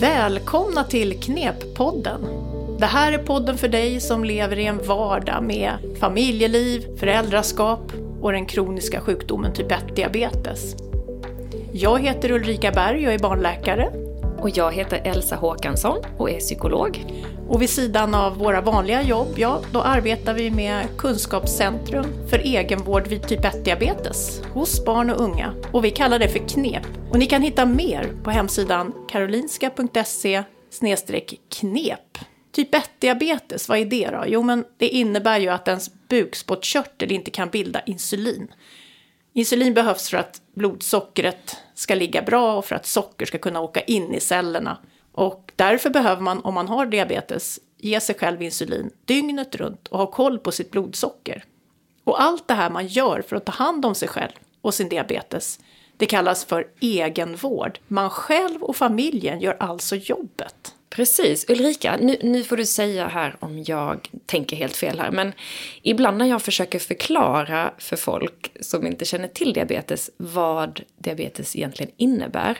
Välkomna till Kneppodden. Det här är podden för dig som lever i en vardag med familjeliv, föräldraskap och den kroniska sjukdomen typ 1-diabetes. Jag heter Ulrika Berg och är barnläkare. Och jag heter Elsa Håkansson och är psykolog. Och vid sidan av våra vanliga jobb, ja, då arbetar vi med Kunskapscentrum för egenvård vid typ 1-diabetes hos barn och unga. Och vi kallar det för KNEP. Och ni kan hitta mer på hemsidan karolinska.se knep. Typ 1-diabetes, vad är det då? Jo, men det innebär ju att ens bukspottkörtel inte kan bilda insulin. Insulin behövs för att blodsockret ska ligga bra och för att socker ska kunna åka in i cellerna. Och därför behöver man, om man har diabetes, ge sig själv insulin dygnet runt och ha koll på sitt blodsocker. Och allt det här man gör för att ta hand om sig själv och sin diabetes, det kallas för egenvård. Man själv och familjen gör alltså jobbet. Precis. Ulrika, nu, nu, får du säga här om jag tänker helt fel här, men ibland när jag försöker förklara för folk som inte känner till diabetes vad diabetes egentligen innebär,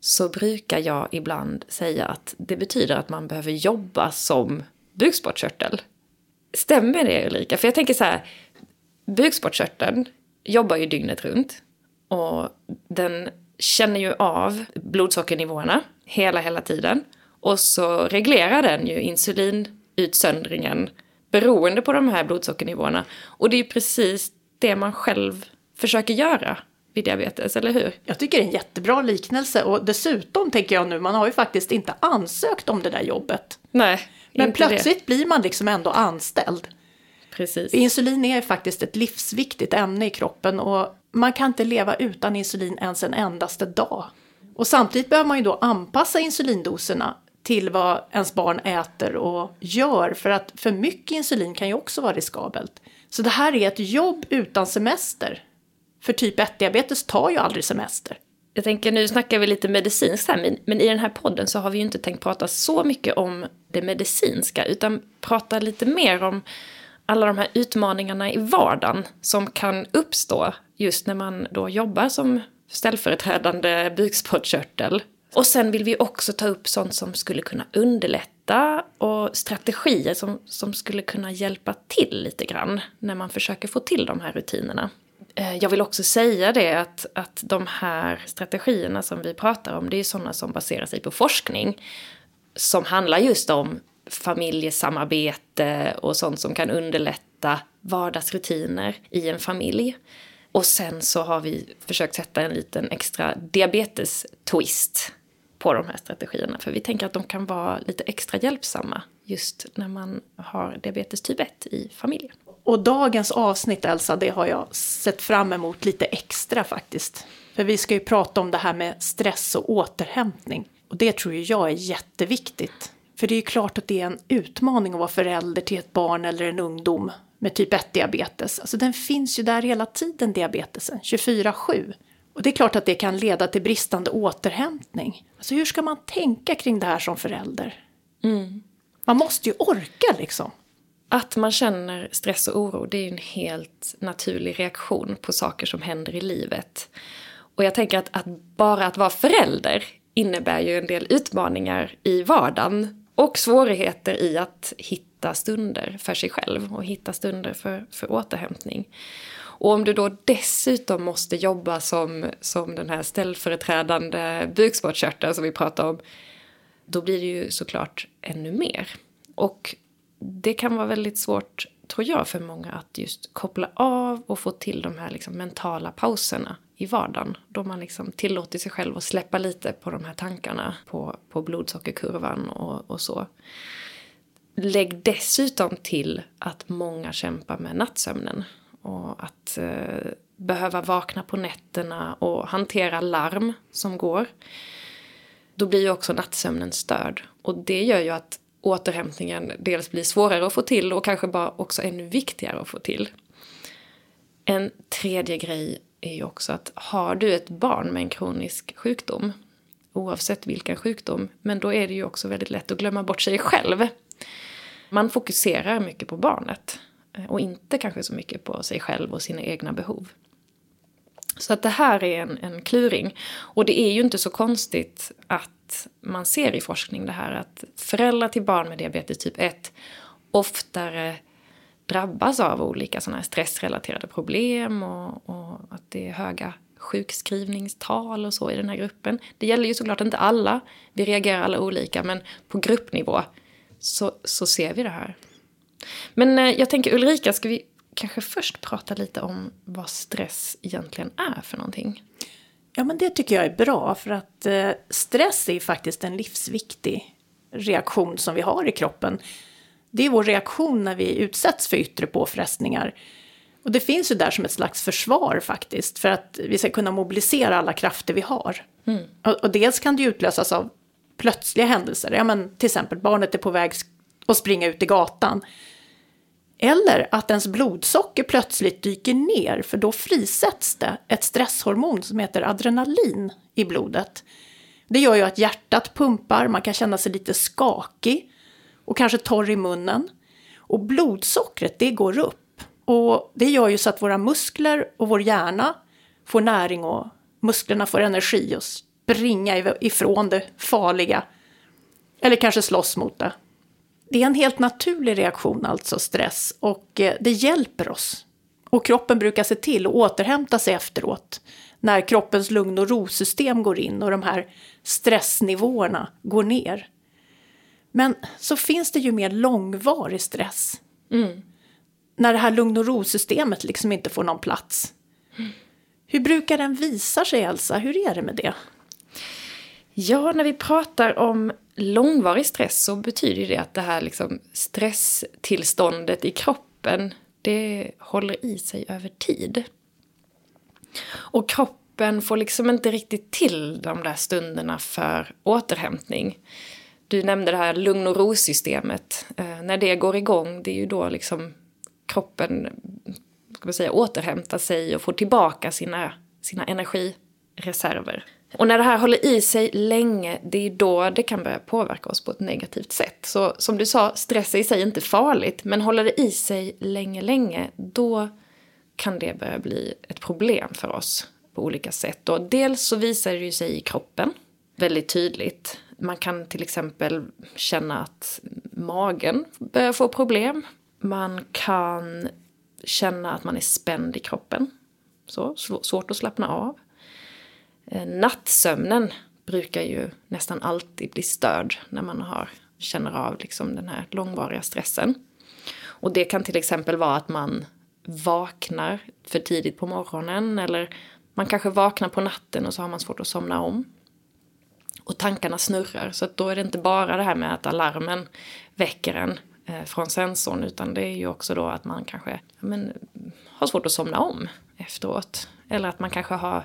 så brukar jag ibland säga att det betyder att man behöver jobba som bukspottkörtel. Stämmer det Ulrika? För jag tänker så här, bukspottkörteln jobbar ju dygnet runt och den känner ju av blodsockernivåerna hela, hela tiden. Och så reglerar den ju insulinutsöndringen beroende på de här blodsockernivåerna. Och det är ju precis det man själv försöker göra vid diabetes, eller hur? Jag tycker det är en jättebra liknelse och dessutom tänker jag nu, man har ju faktiskt inte ansökt om det där jobbet. Nej, Men plötsligt det. blir man liksom ändå anställd. Precis. Insulin är faktiskt ett livsviktigt ämne i kroppen och man kan inte leva utan insulin ens en endaste dag. Och samtidigt behöver man ju då anpassa insulindoserna till vad ens barn äter och gör. För att för mycket insulin kan ju också vara riskabelt. Så det här är ett jobb utan semester. För typ 1-diabetes tar ju aldrig semester. Jag tänker, nu snackar vi lite medicinskt här, men i den här podden så har vi ju inte tänkt prata så mycket om det medicinska, utan prata lite mer om alla de här utmaningarna i vardagen som kan uppstå just när man då jobbar som ställföreträdande bukspottkörtel och sen vill vi också ta upp sånt som skulle kunna underlätta och strategier som, som skulle kunna hjälpa till lite grann när man försöker få till de här rutinerna. Eh, jag vill också säga det att, att de här strategierna som vi pratar om, det är sådana som baserar sig på forskning som handlar just om familjesamarbete och sånt som kan underlätta vardagsrutiner i en familj. Och sen så har vi försökt sätta en liten extra diabetes-twist på de här strategierna. För vi tänker att de kan vara lite extra hjälpsamma just när man har diabetes typ 1 i familjen. Och dagens avsnitt Elsa, det har jag sett fram emot lite extra faktiskt. För vi ska ju prata om det här med stress och återhämtning. Och det tror ju jag är jätteviktigt. För det är ju klart att det är en utmaning att vara förälder till ett barn eller en ungdom med typ 1-diabetes. Alltså den finns ju där hela tiden, diabetesen, 24-7. Och det är klart att det kan leda till bristande återhämtning. Alltså hur ska man tänka kring det här som förälder? Mm. Man måste ju orka liksom. Att man känner stress och oro, det är en helt naturlig reaktion på saker som händer i livet. Och jag tänker att, att bara att vara förälder innebär ju en del utmaningar i vardagen och svårigheter i att hitta stunder för sig själv och hitta stunder för, för återhämtning. Och om du då dessutom måste jobba som, som den här ställföreträdande bukspottkörteln som vi pratade om, då blir det ju såklart ännu mer. Och det kan vara väldigt svårt, tror jag, för många att just koppla av och få till de här liksom mentala pauserna i vardagen. Då man liksom tillåter sig själv att släppa lite på de här tankarna på, på blodsockerkurvan och, och så. Lägg dessutom till att många kämpar med nattsömnen. Och att eh, behöva vakna på nätterna och hantera larm som går. Då blir ju också nattsömnen störd. Och det gör ju att återhämtningen dels blir svårare att få till och kanske bara också ännu viktigare att få till. En tredje grej är ju också att har du ett barn med en kronisk sjukdom, oavsett vilken sjukdom, men då är det ju också väldigt lätt att glömma bort sig själv. Man fokuserar mycket på barnet. Och inte kanske så mycket på sig själv och sina egna behov. Så att det här är en, en kluring. Och det är ju inte så konstigt att att man ser i forskning det här att föräldrar till barn med diabetes typ 1 oftare drabbas av olika sådana här stressrelaterade problem och, och, att det är höga sjukskrivningstal och så i den här gruppen. Det gäller ju såklart inte alla, vi reagerar alla olika, men på gruppnivå så, så ser vi det här. Men eh, jag tänker Ulrika, ska vi kanske först prata lite om vad stress egentligen är för någonting? Ja, men det tycker jag är bra, för att eh, stress är ju faktiskt en livsviktig reaktion som vi har i kroppen. Det är vår reaktion när vi utsätts för yttre påfrestningar. Och det finns ju där som ett slags försvar faktiskt, för att vi ska kunna mobilisera alla krafter vi har. Mm. Och, och, dels kan det utlösas av plötsliga händelser, ja men till exempel barnet är på väg och springa ut i gatan. Eller att ens blodsocker plötsligt dyker ner, för då frisätts det ett stresshormon som heter adrenalin i blodet. Det gör ju att hjärtat pumpar, man kan känna sig lite skakig och kanske torr i munnen. Och blodsockret, det går upp. Och det gör ju så att våra muskler och vår hjärna får näring och musklerna får energi att springa ifrån det farliga. Eller kanske slåss mot det. Det är en helt naturlig reaktion, alltså stress, och eh, det hjälper oss. Och kroppen brukar se till att återhämta sig efteråt när kroppens lugn och rosystem går in och de här stressnivåerna går ner. Men så finns det ju mer långvarig stress. Mm. När det här lugn och ro-systemet liksom inte får någon plats. Mm. Hur brukar den visa sig, Elsa? Hur är det med det? Ja, när vi pratar om långvarig stress så betyder det att det här liksom stresstillståndet i kroppen, det håller i sig över tid. Och kroppen får liksom inte riktigt till de där stunderna för återhämtning. Du nämnde det här lugn och ro-systemet. Eh, när det går igång, det är ju då liksom kroppen ska man säga, återhämtar sig och får tillbaka sina, sina energireserver. Och när det här håller i sig länge, det är då det kan börja påverka oss på ett negativt sätt. Så som du sa, stress är i sig inte farligt, men håller det i sig länge, länge, då kan det börja bli ett problem för oss på olika sätt. Och dels så visar det ju sig i kroppen väldigt tydligt. Man kan till exempel känna att magen börjar få problem. Man kan känna att man är spänd i kroppen. Så, svårt att slappna av. Eh, nattsömnen brukar ju nästan alltid bli störd när man har, känner av liksom den här långvariga stressen. Och det kan till exempel vara att man vaknar för tidigt på morgonen eller man kanske vaknar på natten och så har man svårt att somna om. Och tankarna snurrar, så då är det inte bara det här med att alarmen väcker en eh, från sensorn utan det är ju också då att man kanske men, har svårt att somna om efteråt. Eller att man kanske har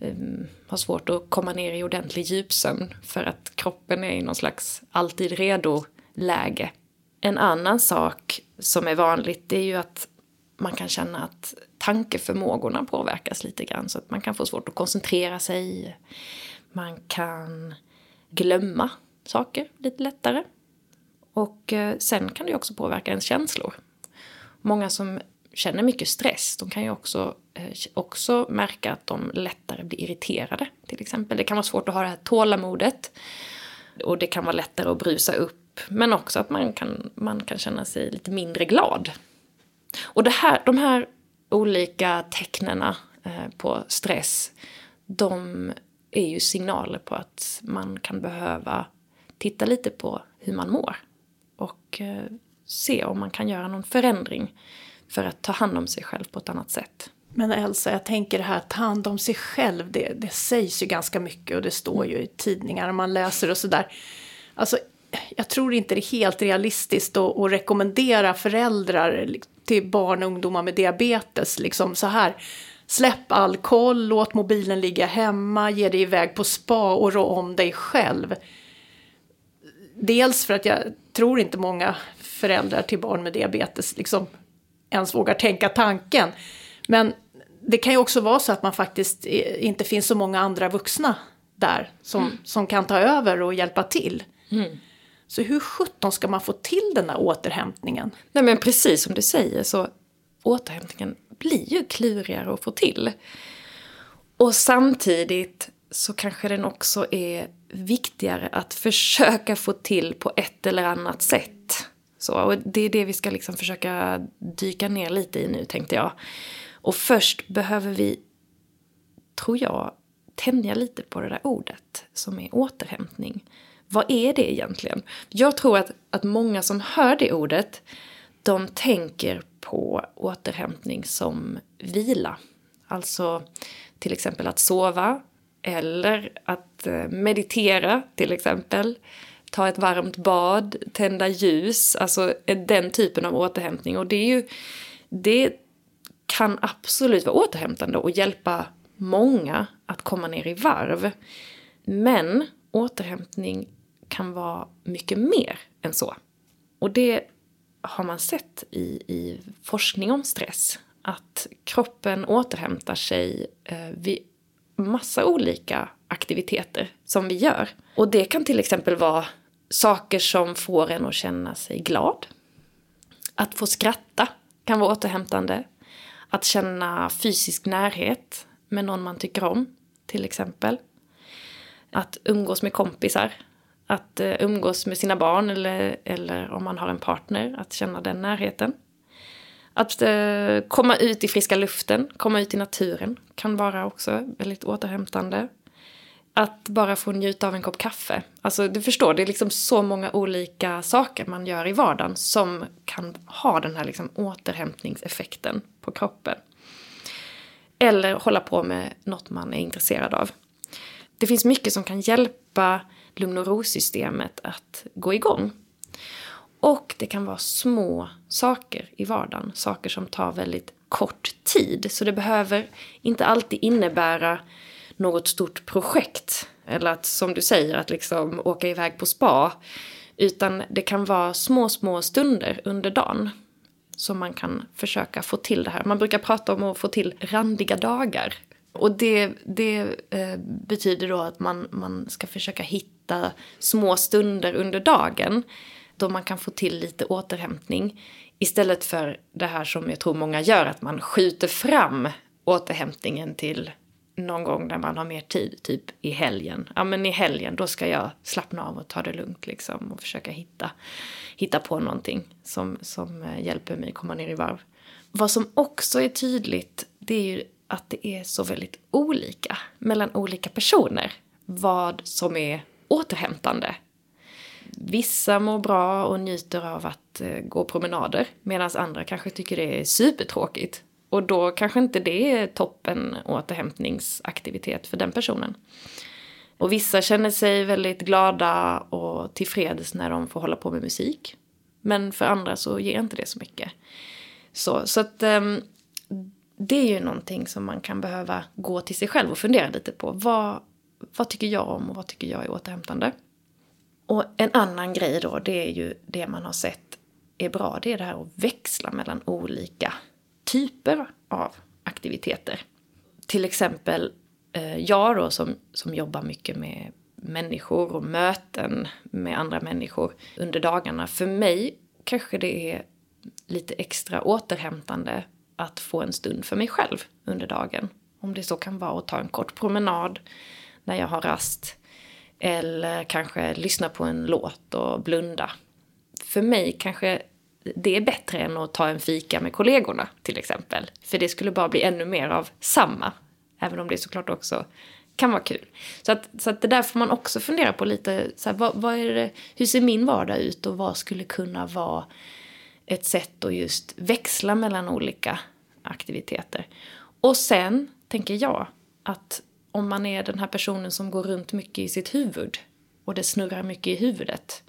Ehm, har svårt att komma ner i ordentlig djupsömn för att kroppen är i någon slags alltid redo-läge. En annan sak som är vanligt det är ju att man kan känna att tankeförmågorna påverkas lite grann så att man kan få svårt att koncentrera sig. Man kan glömma saker lite lättare. Och eh, sen kan det också påverka ens känslor. Många som känner mycket stress, de kan ju också, eh, också märka att de lättare blir irriterade. Till exempel. Det kan vara svårt att ha det här tålamodet. Och det kan vara lättare att brusa upp. Men också att man kan, man kan känna sig lite mindre glad. Och det här, de här olika tecknena eh, på stress, de är ju signaler på att man kan behöva titta lite på hur man mår. Och eh, se om man kan göra någon förändring för att ta hand om sig själv på ett annat sätt. Men Elsa, jag tänker det här att ta hand om sig själv, det, det sägs ju ganska mycket och det står ju i tidningar och man läser och sådär. Alltså, jag tror inte det är helt realistiskt att, att rekommendera föräldrar till barn och ungdomar med diabetes, liksom så här. Släpp alkohol, låt mobilen ligga hemma, ge dig iväg på spa och rå om dig själv. Dels för att jag tror inte många föräldrar till barn med diabetes liksom ens vågar tänka tanken. Men det kan ju också vara så att man faktiskt inte finns så många andra vuxna där som, mm. som kan ta över och hjälpa till. Mm. Så hur sjutton ska man få till den här återhämtningen? Nej men precis som du säger så återhämtningen blir ju klurigare att få till. Och samtidigt så kanske den också är viktigare att försöka få till på ett eller annat sätt. Så, och det är det vi ska liksom försöka dyka ner lite i nu tänkte jag. Och först behöver vi, tror jag, tänja lite på det där ordet som är återhämtning. Vad är det egentligen? Jag tror att, att många som hör det ordet, de tänker på återhämtning som vila. Alltså till exempel att sova eller att eh, meditera till exempel. Ta ett varmt bad, tända ljus, alltså eh, den typen av återhämtning. Och det är ju, det kan absolut vara återhämtande och hjälpa många att komma ner i varv. Men återhämtning kan vara mycket mer än så. Och det har man sett i, i forskning om stress. Att kroppen återhämtar sig eh, vid massa olika aktiviteter som vi gör. Och det kan till exempel vara saker som får en att känna sig glad. Att få skratta kan vara återhämtande. Att känna fysisk närhet med någon man tycker om, till exempel. Att umgås med kompisar. Att eh, umgås med sina barn eller, eller om man har en partner, att känna den närheten. Att eh, komma ut i friska luften, komma ut i naturen kan vara också väldigt återhämtande. Att bara få njuta av en kopp kaffe. Alltså du förstår, det är liksom så många olika saker man gör i vardagen som kan ha den här liksom återhämtningseffekten på kroppen. Eller hålla på med något man är intresserad av. Det finns mycket som kan hjälpa lugn och ro-systemet att gå igång. Och det kan vara små saker i vardagen, saker som tar väldigt kort tid. Så det behöver inte alltid innebära något stort projekt. Eller att, som du säger, att liksom åka iväg på spa. Utan det kan vara små, små stunder under dagen som man kan försöka få till det här. Man brukar prata om att få till randiga dagar. Och det, det eh, betyder då att man, man ska försöka hitta små stunder under dagen då man kan få till lite återhämtning. Istället för det här som jag tror många gör, att man skjuter fram återhämtningen till någon gång när man har mer tid, typ i helgen. Ja men i helgen då ska jag slappna av och ta det lugnt liksom och försöka hitta, hitta på någonting som, som eh, hjälper mig komma ner i varv. Vad som också är tydligt det är ju att det är så väldigt olika mellan olika personer vad som är återhämtande. Vissa mår bra och njuter av att eh, gå promenader medan andra kanske tycker det är supertråkigt och då kanske inte det är toppen återhämtningsaktivitet för den personen. Och vissa känner sig väldigt glada och tillfreds när de får hålla på med musik. Men för andra så ger inte det så mycket. Så, så att um, det är ju någonting som man kan behöva gå till sig själv och fundera lite på. Vad, vad tycker jag om och vad tycker jag är återhämtande? Och en annan grej då, det är ju det man har sett är bra. Det är det här att växla mellan olika typer av aktiviteter. Till exempel eh, jag då som, som jobbar mycket med människor och möten med andra människor under dagarna. För mig kanske det är lite extra återhämtande att få en stund för mig själv under dagen. Om det så kan vara att ta en kort promenad när jag har rast. Eller kanske lyssna på en låt och blunda. För mig kanske det är bättre än att ta en fika med kollegorna till exempel. För det skulle bara bli ännu mer av samma. Även om det såklart också kan vara kul. Så, att, så att det där får man också fundera på lite. Så här, vad, vad är det, hur ser min vardag ut och vad skulle kunna vara ett sätt att just växla mellan olika aktiviteter. Och sen tänker jag att om man är den här personen som går runt mycket i sitt huvud och det snurrar mycket i huvudet.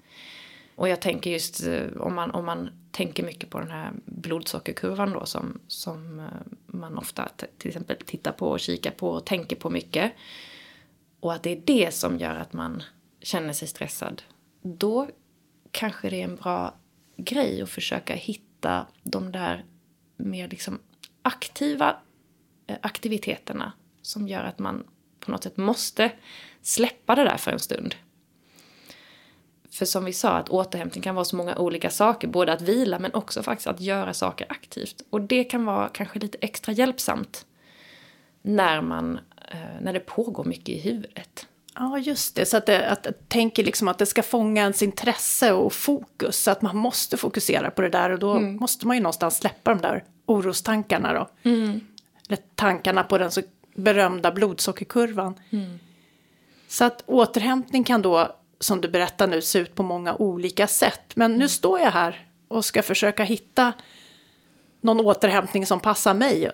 Och jag tänker just eh, om man, om man tänker mycket på den här blodsockerkurvan då som, som eh, man ofta till exempel tittar på och kikar på och tänker på mycket. Och att det är det som gör att man känner sig stressad. Då kanske det är en bra grej att försöka hitta de där mer liksom aktiva eh, aktiviteterna som gör att man på något sätt måste släppa det där för en stund. För som vi sa, att återhämtning kan vara så många olika saker. Både att vila men också faktiskt att göra saker aktivt. Och det kan vara kanske lite extra hjälpsamt när man eh, när det pågår mycket i huvudet. Ja, just det. Så att det, att, att tänker liksom att det ska fånga ens intresse och fokus. Så att man måste fokusera på det där och då mm. måste man ju någonstans släppa de där orostankarna då. Mm. Eller tankarna på den så berömda blodsockerkurvan. Mm. Så att återhämtning kan då, som du berättar nu, se ut på många olika sätt. Men nu står jag här och ska försöka hitta någon återhämtning som passar mig.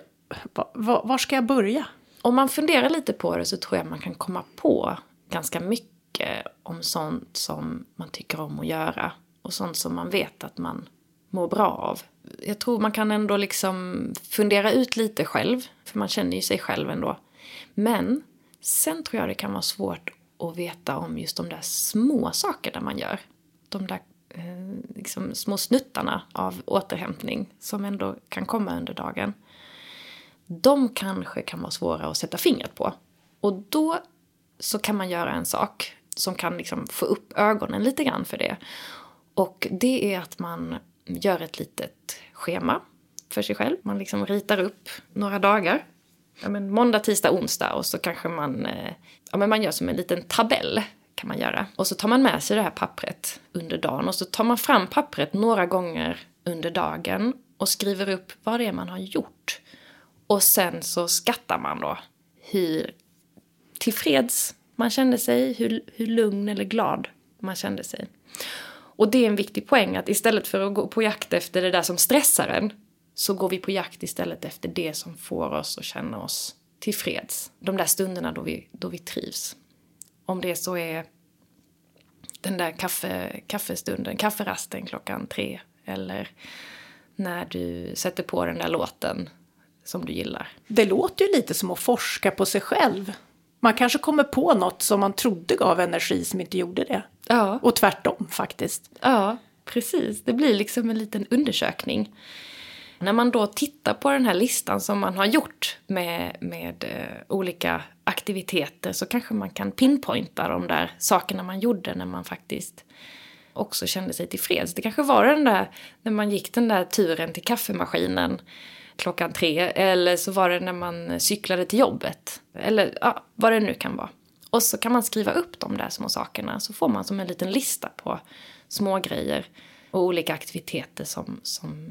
Var, var ska jag börja? Om man funderar lite på det så tror jag man kan komma på ganska mycket om sånt som man tycker om att göra. Och sånt som man vet att man mår bra av. Jag tror man kan ändå liksom fundera ut lite själv, för man känner ju sig själv ändå. Men sen tror jag det kan vara svårt och veta om just de där små sakerna man gör. De där eh, liksom små snuttarna av återhämtning som ändå kan komma under dagen. De kanske kan vara svåra att sätta fingret på. Och då så kan man göra en sak som kan liksom få upp ögonen lite grann för det. Och det är att man gör ett litet schema för sig själv. Man liksom ritar upp några dagar. Ja, men måndag, tisdag, onsdag och så kanske man, eh, ja, men man gör som en liten tabell kan man göra. Och så tar man med sig det här pappret under dagen och så tar man fram pappret några gånger under dagen och skriver upp vad det är man har gjort. Och sen så skattar man då hur tillfreds man kände sig, hur, hur lugn eller glad man kände sig. Och det är en viktig poäng att istället för att gå på jakt efter det där som stressar en så går vi på jakt istället efter det som får oss att känna oss tillfreds. De där stunderna då vi, då vi trivs. Om det så är den där kaffe, kaffestunden, kafferasten klockan tre eller när du sätter på den där låten som du gillar. Det låter ju lite som att forska på sig själv. Man kanske kommer på något som man trodde gav energi som inte gjorde det. Ja. Och tvärtom faktiskt. Ja, precis. Det blir liksom en liten undersökning. När man då tittar på den här listan som man har gjort med, med eh, olika aktiviteter så kanske man kan pinpointa de där sakerna man gjorde när man faktiskt också kände sig tillfreds. Det kanske var den där, när man gick den där turen till kaffemaskinen klockan tre. Eller så var det när man cyklade till jobbet. Eller ja, vad det nu kan vara. Och så kan man skriva upp de där små sakerna. Så får man som en liten lista på små grejer och olika aktiviteter som, som,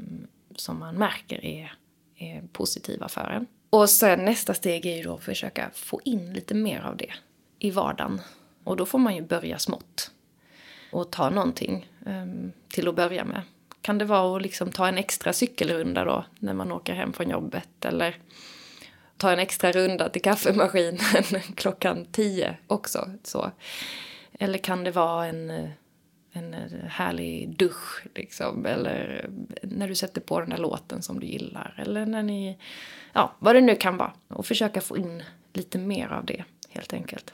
som man märker är, är positiva för en. Och sen nästa steg är ju då att försöka få in lite mer av det i vardagen. Och då får man ju börja smått. Och ta någonting um, till att börja med kan det vara att liksom ta en extra cykelrunda då när man åker hem från jobbet eller ta en extra runda till kaffemaskinen klockan tio också. Så. Eller kan det vara en, en härlig dusch liksom eller när du sätter på den där låten som du gillar eller när ni, ja vad det nu kan vara. Och försöka få in lite mer av det helt enkelt.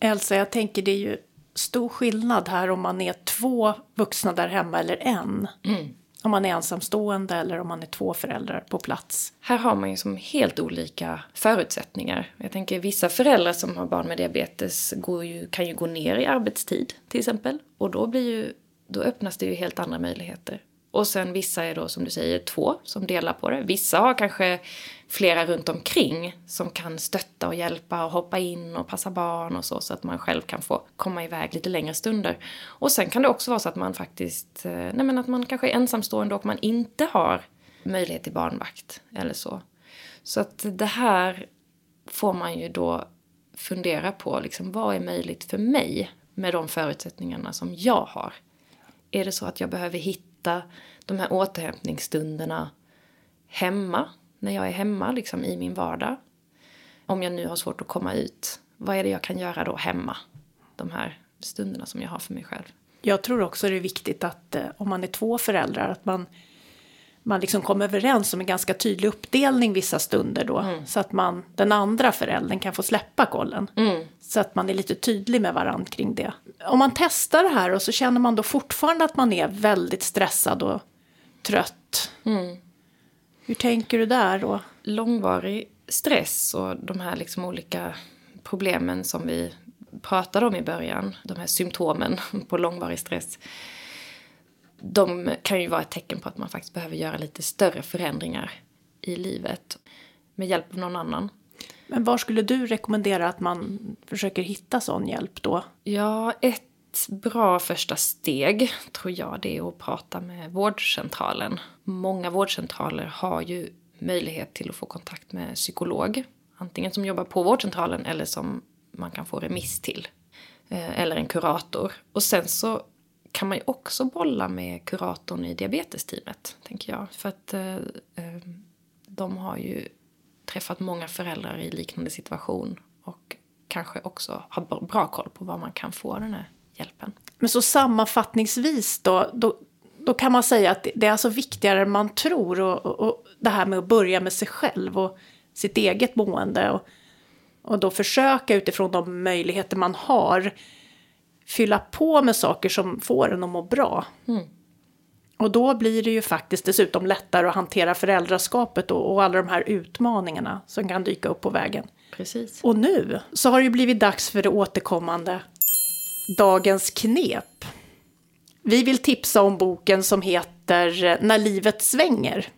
Elsa, jag tänker det är ju stor skillnad här om man är två vuxna där hemma eller en. Mm. Om man är ensamstående eller om man är två föräldrar på plats. Här har man ju som helt olika förutsättningar. Jag tänker vissa föräldrar som har barn med diabetes går ju, kan ju gå ner i arbetstid till exempel. Och då, blir ju, då öppnas det ju helt andra möjligheter. Och sen vissa är då som du säger två som delar på det. Vissa har kanske flera runt omkring som kan stötta och hjälpa och hoppa in och passa barn och så, så att man själv kan få komma iväg lite längre stunder. Och sen kan det också vara så att man faktiskt, eh, nej men att man kanske är ensamstående och man inte har möjlighet till barnvakt eller så. Så att det här får man ju då fundera på, liksom, vad är möjligt för mig med de förutsättningarna som jag har? Är det så att jag behöver hitta de här återhämtningsstunderna hemma när jag är hemma liksom, i min vardag. Om jag nu har svårt att komma ut, vad är det jag kan göra då hemma? De här stunderna som jag har för mig själv. Jag tror också det är viktigt att eh, om man är två föräldrar att man, man liksom kommer överens om en ganska tydlig uppdelning vissa stunder då. Mm. Så att man, den andra föräldern kan få släppa kollen. Mm. Så att man är lite tydlig med varandra kring det. Om man testar det här och så känner man då fortfarande att man är väldigt stressad och trött. Mm. Hur tänker du där då? Långvarig stress och de här liksom olika problemen som vi pratade om i början, de här symptomen på långvarig stress, de kan ju vara ett tecken på att man faktiskt behöver göra lite större förändringar i livet med hjälp av någon annan. Men var skulle du rekommendera att man försöker hitta sån hjälp då? Ja, ett bra första steg tror jag det är att prata med vårdcentralen. Många vårdcentraler har ju möjlighet till att få kontakt med psykolog. Antingen som jobbar på vårdcentralen eller som man kan få remiss till. Eh, eller en kurator. Och sen så kan man ju också bolla med kuratorn i diabetesteamet, tänker jag. För att eh, eh de har ju träffat många föräldrar i liknande situation och kanske också har bra koll på var man kan få den här hjälpen. Men så sammanfattningsvis då, då, då kan man säga att det är alltså viktigare än man tror och, och, och det här med att börja med sig själv och sitt eget boende och, och då försöka utifrån de möjligheter man har fylla på med saker som får en att må bra. Mm. Och då blir det ju faktiskt dessutom lättare att hantera föräldraskapet och, och, alla de här utmaningarna som kan dyka upp på vägen. Precis. Och nu så har det ju blivit dags för det återkommande Dagens knep. Vi vill tipsa om boken som heter När livet svänger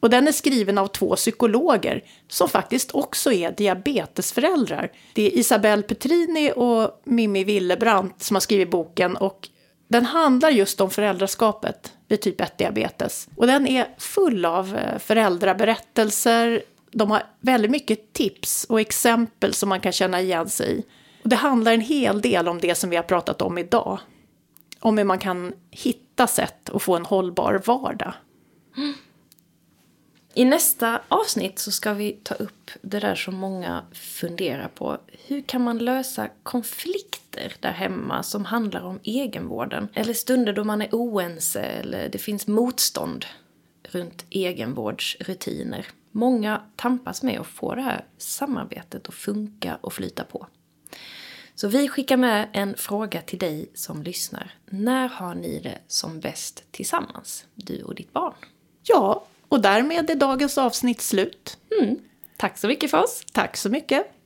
och den är skriven av två psykologer som faktiskt också är diabetesföräldrar. Det är Isabelle Petrini och Mimmi Willebrandt som har skrivit boken och den handlar just om föräldraskapet vid typ 1-diabetes. Och den är full av eh, föräldraberättelser. De har väldigt mycket tips och exempel som man kan känna igen sig i. Och det handlar en hel del om det som vi har pratat om idag. Om hur man kan hitta sätt att få en hållbar vardag. Mm. I nästa avsnitt så ska vi ta upp det där som många funderar på. Hur kan man lösa konflikter där hemma som handlar om egenvården? Eller stunder då man är oense eller det finns motstånd runt egenvårdsrutiner. Många tampas med att få det här samarbetet att funka och flyta på. Så vi skickar med en fråga till dig som lyssnar. När har ni det som bäst tillsammans, du och ditt barn? Ja, och därmed är dagens avsnitt slut. Mm. Tack så mycket för oss. Tack så mycket.